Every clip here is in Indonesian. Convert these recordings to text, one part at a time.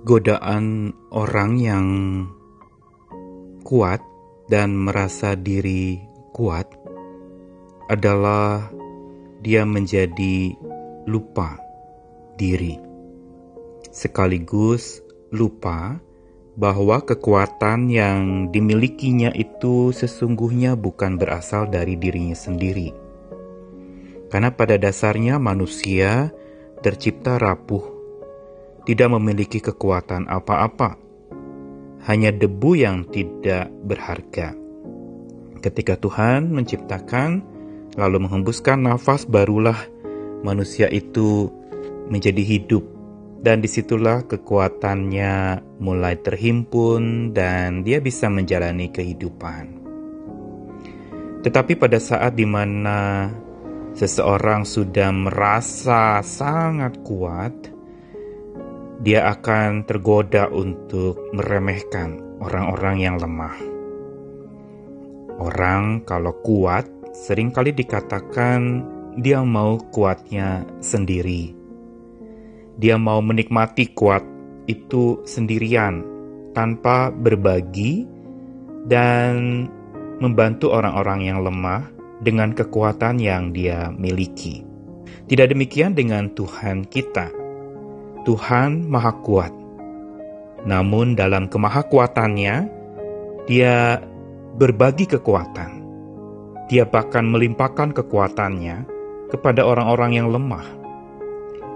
godaan orang yang kuat dan merasa diri kuat adalah dia menjadi lupa diri, sekaligus lupa bahwa kekuatan yang dimilikinya itu sesungguhnya bukan berasal dari dirinya sendiri. Karena pada dasarnya manusia tercipta rapuh, tidak memiliki kekuatan apa-apa, hanya debu yang tidak berharga. Ketika Tuhan menciptakan, lalu menghembuskan nafas, barulah manusia itu menjadi hidup dan di situlah kekuatannya mulai terhimpun dan dia bisa menjalani kehidupan. Tetapi pada saat di mana seseorang sudah merasa sangat kuat, dia akan tergoda untuk meremehkan orang-orang yang lemah. Orang kalau kuat sering kali dikatakan dia mau kuatnya sendiri dia mau menikmati kuat itu sendirian tanpa berbagi dan membantu orang-orang yang lemah dengan kekuatan yang dia miliki. Tidak demikian dengan Tuhan kita. Tuhan Maha Kuat. Namun dalam kemahakuatannya, dia berbagi kekuatan. Dia bahkan melimpahkan kekuatannya kepada orang-orang yang lemah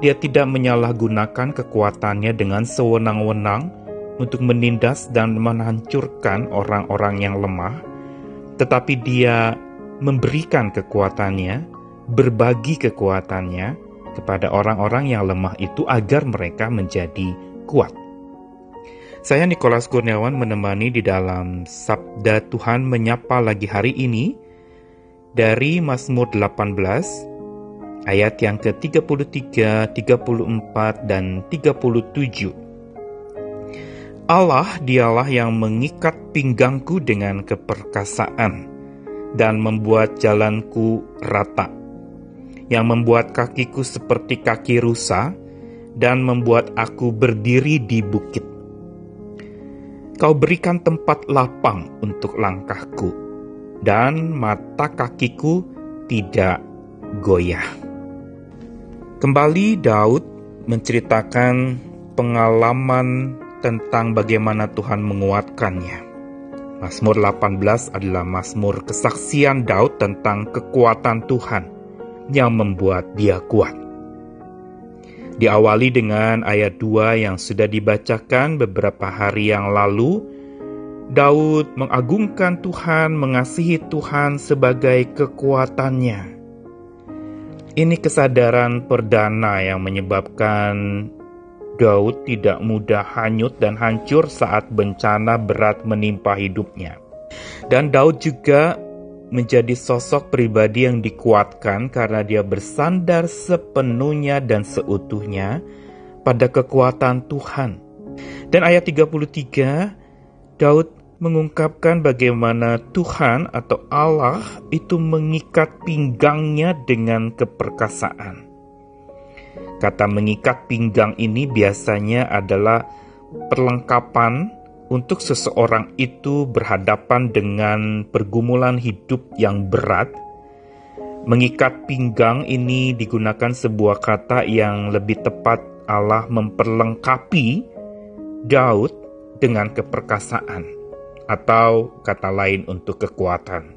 dia tidak menyalahgunakan kekuatannya dengan sewenang-wenang untuk menindas dan menghancurkan orang-orang yang lemah, tetapi dia memberikan kekuatannya, berbagi kekuatannya kepada orang-orang yang lemah itu agar mereka menjadi kuat. Saya Nikolas Kurniawan menemani di dalam Sabda Tuhan menyapa lagi hari ini dari Mazmur 18 ayat yang ke-33, 34, dan 37. Allah dialah yang mengikat pinggangku dengan keperkasaan dan membuat jalanku rata, yang membuat kakiku seperti kaki rusa dan membuat aku berdiri di bukit. Kau berikan tempat lapang untuk langkahku, dan mata kakiku tidak goyah. Kembali Daud menceritakan pengalaman tentang bagaimana Tuhan menguatkannya. Mazmur 18 adalah mazmur kesaksian Daud tentang kekuatan Tuhan yang membuat dia kuat. Diawali dengan ayat 2 yang sudah dibacakan beberapa hari yang lalu, Daud mengagungkan Tuhan, mengasihi Tuhan sebagai kekuatannya. Ini kesadaran perdana yang menyebabkan Daud tidak mudah hanyut dan hancur saat bencana berat menimpa hidupnya. Dan Daud juga menjadi sosok pribadi yang dikuatkan karena dia bersandar sepenuhnya dan seutuhnya pada kekuatan Tuhan. Dan ayat 33, Daud mengungkapkan bagaimana Tuhan atau Allah itu mengikat pinggangnya dengan keperkasaan. Kata mengikat pinggang ini biasanya adalah perlengkapan untuk seseorang itu berhadapan dengan pergumulan hidup yang berat. Mengikat pinggang ini digunakan sebuah kata yang lebih tepat Allah memperlengkapi Daud dengan keperkasaan atau kata lain untuk kekuatan.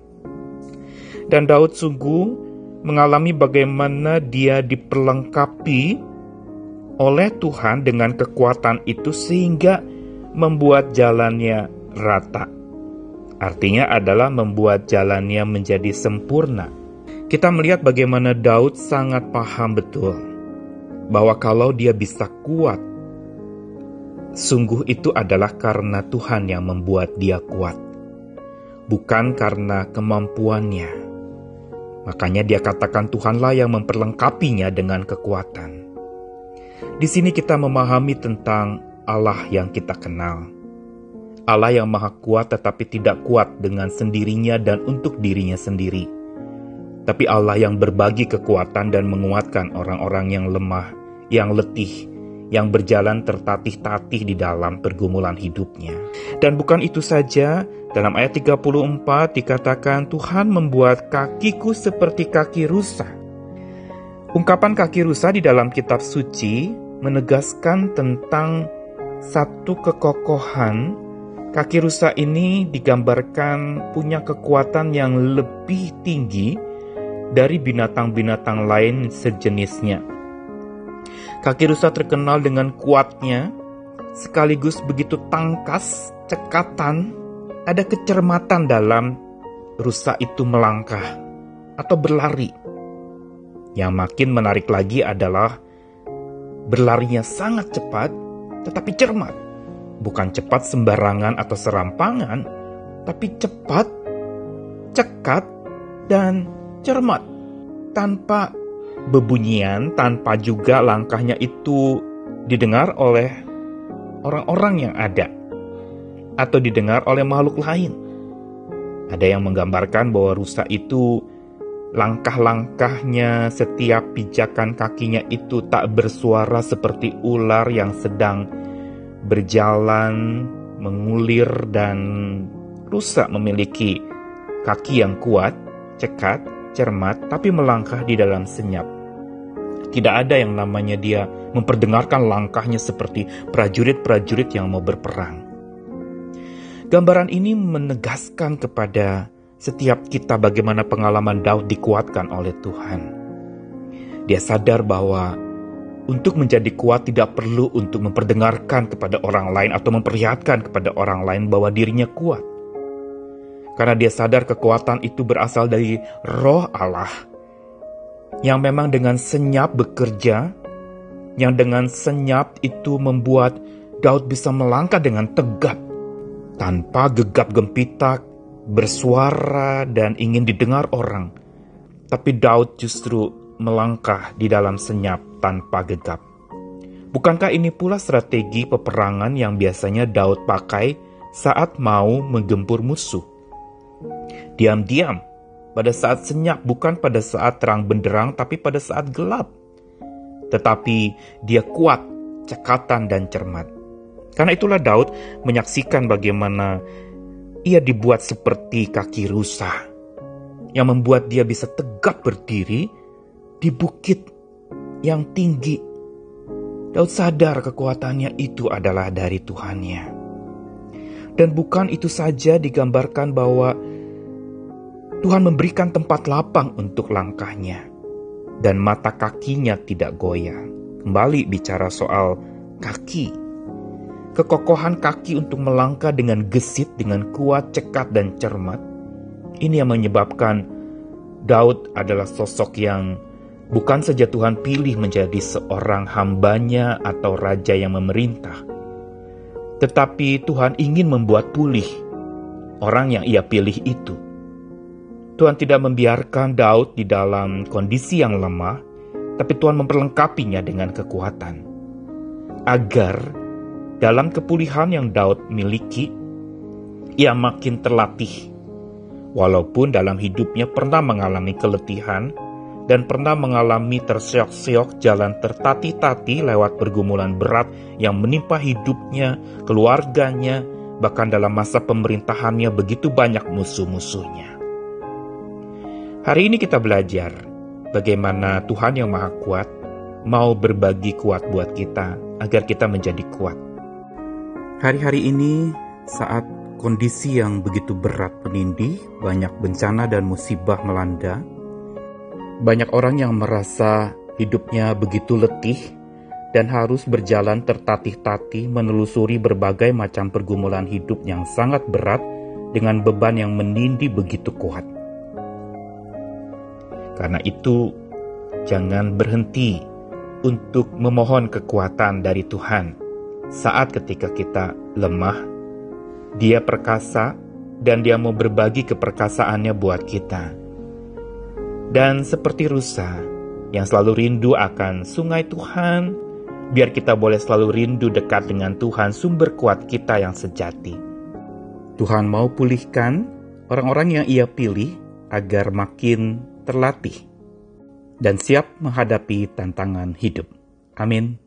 Dan Daud sungguh mengalami bagaimana dia diperlengkapi oleh Tuhan dengan kekuatan itu sehingga membuat jalannya rata. Artinya adalah membuat jalannya menjadi sempurna. Kita melihat bagaimana Daud sangat paham betul bahwa kalau dia bisa kuat Sungguh itu adalah karena Tuhan yang membuat dia kuat, bukan karena kemampuannya. Makanya dia katakan Tuhanlah yang memperlengkapinya dengan kekuatan. Di sini kita memahami tentang Allah yang kita kenal. Allah yang maha kuat tetapi tidak kuat dengan sendirinya dan untuk dirinya sendiri. Tapi Allah yang berbagi kekuatan dan menguatkan orang-orang yang lemah, yang letih, yang berjalan tertatih-tatih di dalam pergumulan hidupnya. Dan bukan itu saja, dalam ayat 34 dikatakan Tuhan membuat kakiku seperti kaki rusa. Ungkapan kaki rusa di dalam kitab suci menegaskan tentang satu kekokohan. Kaki rusa ini digambarkan punya kekuatan yang lebih tinggi dari binatang-binatang lain sejenisnya. Kaki rusa terkenal dengan kuatnya, sekaligus begitu tangkas, cekatan, ada kecermatan dalam rusa itu melangkah atau berlari. Yang makin menarik lagi adalah berlarinya sangat cepat tetapi cermat. Bukan cepat sembarangan atau serampangan, tapi cepat, cekat, dan cermat. Tanpa bebunyian tanpa juga langkahnya itu didengar oleh orang-orang yang ada atau didengar oleh makhluk lain. Ada yang menggambarkan bahwa rusa itu langkah-langkahnya, setiap pijakan kakinya itu tak bersuara seperti ular yang sedang berjalan, mengulir dan rusa memiliki kaki yang kuat, cekat, cermat, tapi melangkah di dalam senyap. Tidak ada yang namanya dia memperdengarkan langkahnya seperti prajurit-prajurit yang mau berperang. Gambaran ini menegaskan kepada setiap kita bagaimana pengalaman Daud dikuatkan oleh Tuhan. Dia sadar bahwa untuk menjadi kuat tidak perlu untuk memperdengarkan kepada orang lain atau memperlihatkan kepada orang lain bahwa dirinya kuat. Karena dia sadar kekuatan itu berasal dari roh Allah yang memang dengan senyap bekerja, yang dengan senyap itu membuat Daud bisa melangkah dengan tegap, tanpa gegap gempita, bersuara dan ingin didengar orang. Tapi Daud justru melangkah di dalam senyap tanpa gegap. Bukankah ini pula strategi peperangan yang biasanya Daud pakai saat mau menggempur musuh? Diam-diam, pada saat senyap, bukan pada saat terang benderang, tapi pada saat gelap. Tetapi dia kuat, cekatan, dan cermat. Karena itulah Daud menyaksikan bagaimana ia dibuat seperti kaki rusa, yang membuat dia bisa tegak berdiri di bukit yang tinggi. Daud sadar kekuatannya itu adalah dari Tuhannya. Dan bukan itu saja digambarkan bahwa Tuhan memberikan tempat lapang untuk langkahnya, dan mata kakinya tidak goyah. Kembali bicara soal kaki, kekokohan kaki untuk melangkah dengan gesit, dengan kuat, cekat, dan cermat. Ini yang menyebabkan Daud adalah sosok yang bukan saja Tuhan pilih menjadi seorang hambanya atau raja yang memerintah, tetapi Tuhan ingin membuat pulih orang yang ia pilih itu Tuhan tidak membiarkan Daud di dalam kondisi yang lemah, tapi Tuhan memperlengkapinya dengan kekuatan. Agar dalam kepulihan yang Daud miliki, ia makin terlatih. Walaupun dalam hidupnya pernah mengalami keletihan dan pernah mengalami terseok-seok jalan tertatih-tatih lewat pergumulan berat yang menimpa hidupnya, keluarganya, bahkan dalam masa pemerintahannya begitu banyak musuh-musuhnya. Hari ini kita belajar bagaimana Tuhan yang Maha Kuat mau berbagi kuat buat kita agar kita menjadi kuat. Hari-hari ini saat kondisi yang begitu berat menindih, banyak bencana dan musibah melanda, banyak orang yang merasa hidupnya begitu letih dan harus berjalan tertatih-tatih menelusuri berbagai macam pergumulan hidup yang sangat berat dengan beban yang menindih begitu kuat. Karena itu, jangan berhenti untuk memohon kekuatan dari Tuhan saat ketika kita lemah. Dia perkasa dan dia mau berbagi keperkasaannya buat kita. Dan seperti rusa yang selalu rindu akan sungai Tuhan, biar kita boleh selalu rindu dekat dengan Tuhan, sumber kuat kita yang sejati. Tuhan mau pulihkan orang-orang yang ia pilih agar makin terlatih dan siap menghadapi tantangan hidup. Amin.